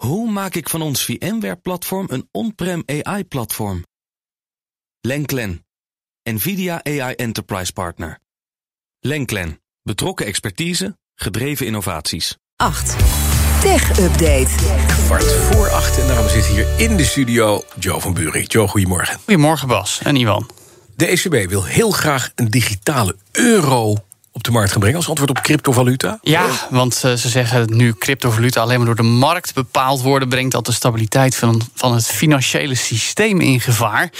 Hoe maak ik van ons VMware-platform een on-prem AI-platform? Lenklen, NVIDIA AI Enterprise Partner. Lenklen, betrokken expertise, gedreven innovaties. 8. Tech Update. Kwart voor acht en daarom zit hier in de studio Joe van Buurik. Joe, goedemorgen. Goedemorgen Bas en Iwan. De ECB wil heel graag een digitale euro op de markt gaan brengen als antwoord op cryptovaluta? Ja, want uh, ze zeggen nu cryptovaluta alleen maar door de markt bepaald worden, brengt dat de stabiliteit van, van het financiële systeem in gevaar.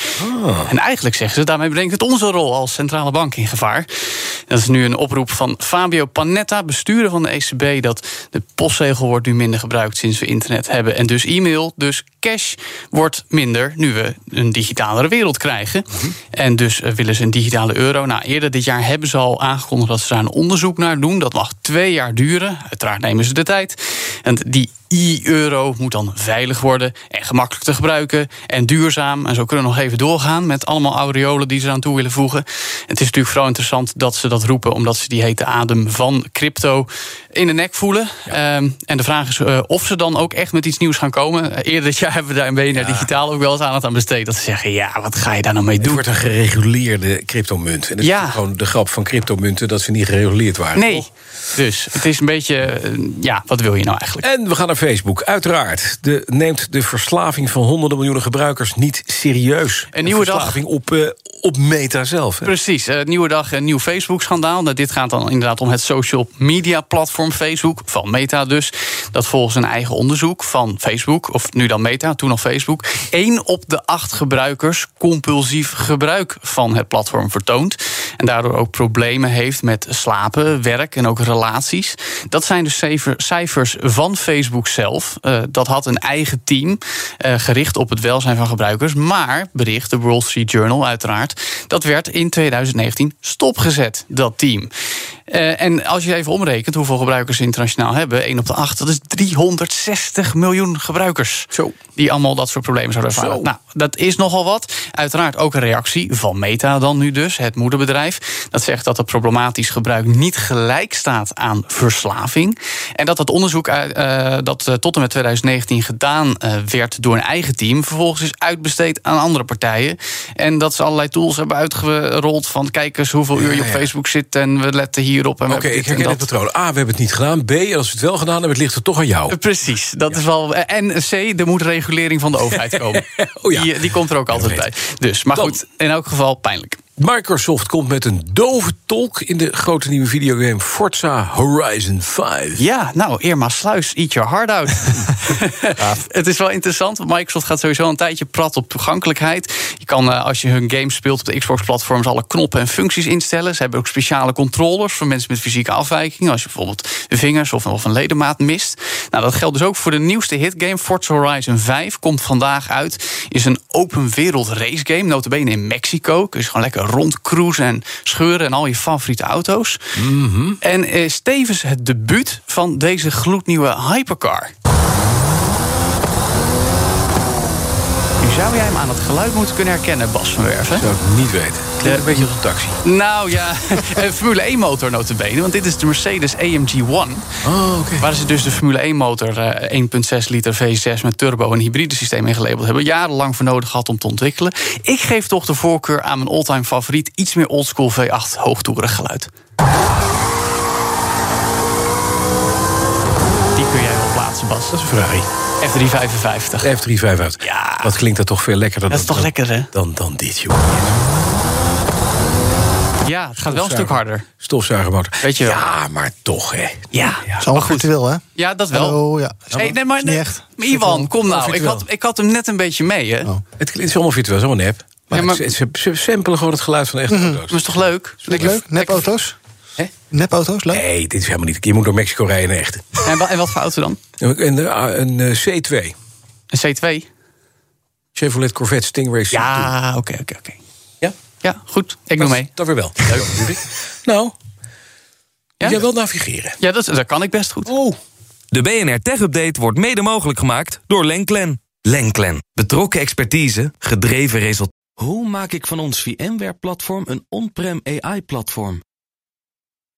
Ah. En eigenlijk zeggen ze daarmee brengt het onze rol als centrale bank in gevaar. Dat is nu een oproep van Fabio Panetta, bestuurder van de ECB, dat de postzegel wordt nu minder gebruikt sinds we internet hebben en dus e-mail, dus cash wordt minder nu we een digitalere wereld krijgen. En dus uh, willen ze een digitale euro. Nou, eerder dit jaar hebben ze al aangekondigd dat ze daar een onderzoek naar doen. Dat mag twee jaar duren. Uiteraard nemen ze de tijd. En die e-euro moet dan veilig worden en gemakkelijk te gebruiken en duurzaam. En zo kunnen we nog even doorgaan met allemaal aureolen die ze aan toe willen voegen. Het is natuurlijk vooral interessant dat ze dat roepen, omdat ze die hete adem van crypto in de nek voelen. Ja. Um, en de vraag is uh, of ze dan ook echt met iets nieuws gaan komen. Uh, eerder dit jaar hebben we daar een BNR ja. Digitaal ook wel eens aandacht aan besteed. Dat ze zeggen, ja, wat ga je daar nou mee doen? Het wordt een gereguleerde cryptomunt. En dat ja. is gewoon de grap van cryptomunten dat ze niet gereguleerd waren. Nee, toch? dus het is een beetje, uh, ja, wat wil je nou eigenlijk? En we gaan naar Facebook, uiteraard. De, neemt de verslaving van honderden miljoenen gebruikers niet serieus. Een nieuwe verslaving dag. op, uh, op Meta zelf. Precies, uh, nieuwe dag, een nieuw Facebook-schandaal. Nou, dit gaat dan inderdaad om het social media platform Facebook, van Meta dus. Dat volgens een eigen onderzoek van Facebook, of nu dan Meta, toen nog Facebook... één op de acht gebruikers compulsief gebruik van het platform vertoont. En daardoor ook problemen heeft met slapen, werk en ook relaties. Dat zijn dus cijfers van Facebook zelf. Uh, dat had een eigen team uh, gericht op het welzijn van gebruikers. Maar, bericht de Wall Street Journal uiteraard... dat werd in 2019 stopgezet, dat team. Uh, en als je even omrekent hoeveel gebruikers ze internationaal hebben... 1 op de 8, dat is 360 miljoen gebruikers. Zo. Die allemaal dat soort problemen zouden ervaren. Zo. Nou, dat is nogal wat. Uiteraard ook een reactie van Meta dan nu dus, het moederbedrijf. Dat zegt dat het problematisch gebruik niet gelijk staat aan verslaving. En dat dat onderzoek uh, dat uh, tot en met 2019 gedaan werd door een eigen team... vervolgens is uitbesteed aan andere partijen. En dat ze allerlei tools hebben uitgerold van... kijk eens hoeveel uur je op. Facebook zit en we letten hierop. Oké, okay, ik herken het patroon. A, we hebben het niet gedaan. B, als we het wel gedaan hebben, het ligt er toch aan jou. Precies, dat ja. is wel... En C, er moet regulering van de overheid komen. oh ja. die, die komt er ook altijd bij. Dus, maar Dan. goed, in elk geval pijnlijk. Microsoft komt met een dove tolk in de grote nieuwe videogame Forza Horizon 5. Ja, nou, Irma Sluis, eat your heart out. ja. Het is wel interessant, want Microsoft gaat sowieso een tijdje prat op toegankelijkheid. Je kan, uh, als je hun game speelt op de Xbox-platforms, alle knoppen en functies instellen. Ze hebben ook speciale controllers voor mensen met fysieke afwijkingen. Als je bijvoorbeeld vingers of, of een ledemaat mist. Nou, dat geldt dus ook voor de nieuwste hitgame Forza Horizon 5. Komt vandaag uit. Is een open wereld race game, notabene in Mexico. Kun je gewoon lekker rondcruisen en scheuren en al je favoriete auto's. Mm -hmm. En is tevens het debuut van deze gloednieuwe hypercar. Zou jij hem aan het geluid moeten kunnen herkennen, Bas van Werven. Zou ik niet weten. Klinkt een beetje als een taxi. Nou ja, een Formule 1 motor notabene. Want dit is de Mercedes AMG One. Oh, okay. Waar ze dus de Formule 1 motor uh, 1.6 liter V6 met turbo en hybride systeem ingelabeld hebben. Jarenlang voor nodig gehad om te ontwikkelen. Ik geef toch de voorkeur aan mijn all-time favoriet. Iets meer oldschool V8 hoogtoerig geluid. Die kun jij wel plaatsen, Bas. Dat is een Ferrari. F355. F355. Ja. Wat klinkt dat toch veel lekkerder dat is dan, toch lekker, hè? Dan, dan dit, joh. Ja, het gaat wel een stuk harder. Stofzuigermotor. Weet je wel. Ja, maar toch, hè. Ja, ja is allemaal virtueel, hè? Ja, dat wel. Hallo, ja. Hey, nee, maar, nee, echt. Ivan, kom nou. Ik had, ik had hem net een beetje mee, hè? Oh. Het is allemaal virtueel, is allemaal nep. Maar, ja, maar... Ze, ze, ze samplen gewoon het geluid van echte mm -hmm. auto's. Dat is toch leuk? Is leuk? leuk? Nepauto's? Nepauto's, leuk? Nee, dit is helemaal niet. Je moet door Mexico rijden, echt. En, en wat voor auto dan? Een, een, een C2. Een C2? Chevrolet Corvette Stingray C2. Ja, oké, oké, oké. Ja? Ja, goed. Ik doe mee. Dat weer wel. Leuk. nou, ja? jij wel navigeren. Ja, dat, dat kan ik best goed. Oh. De BNR Tech Update wordt mede mogelijk gemaakt door Lenklen. Lenklen. Betrokken expertise, gedreven resultaten. Hoe maak ik van ons VMware-platform een on-prem AI-platform?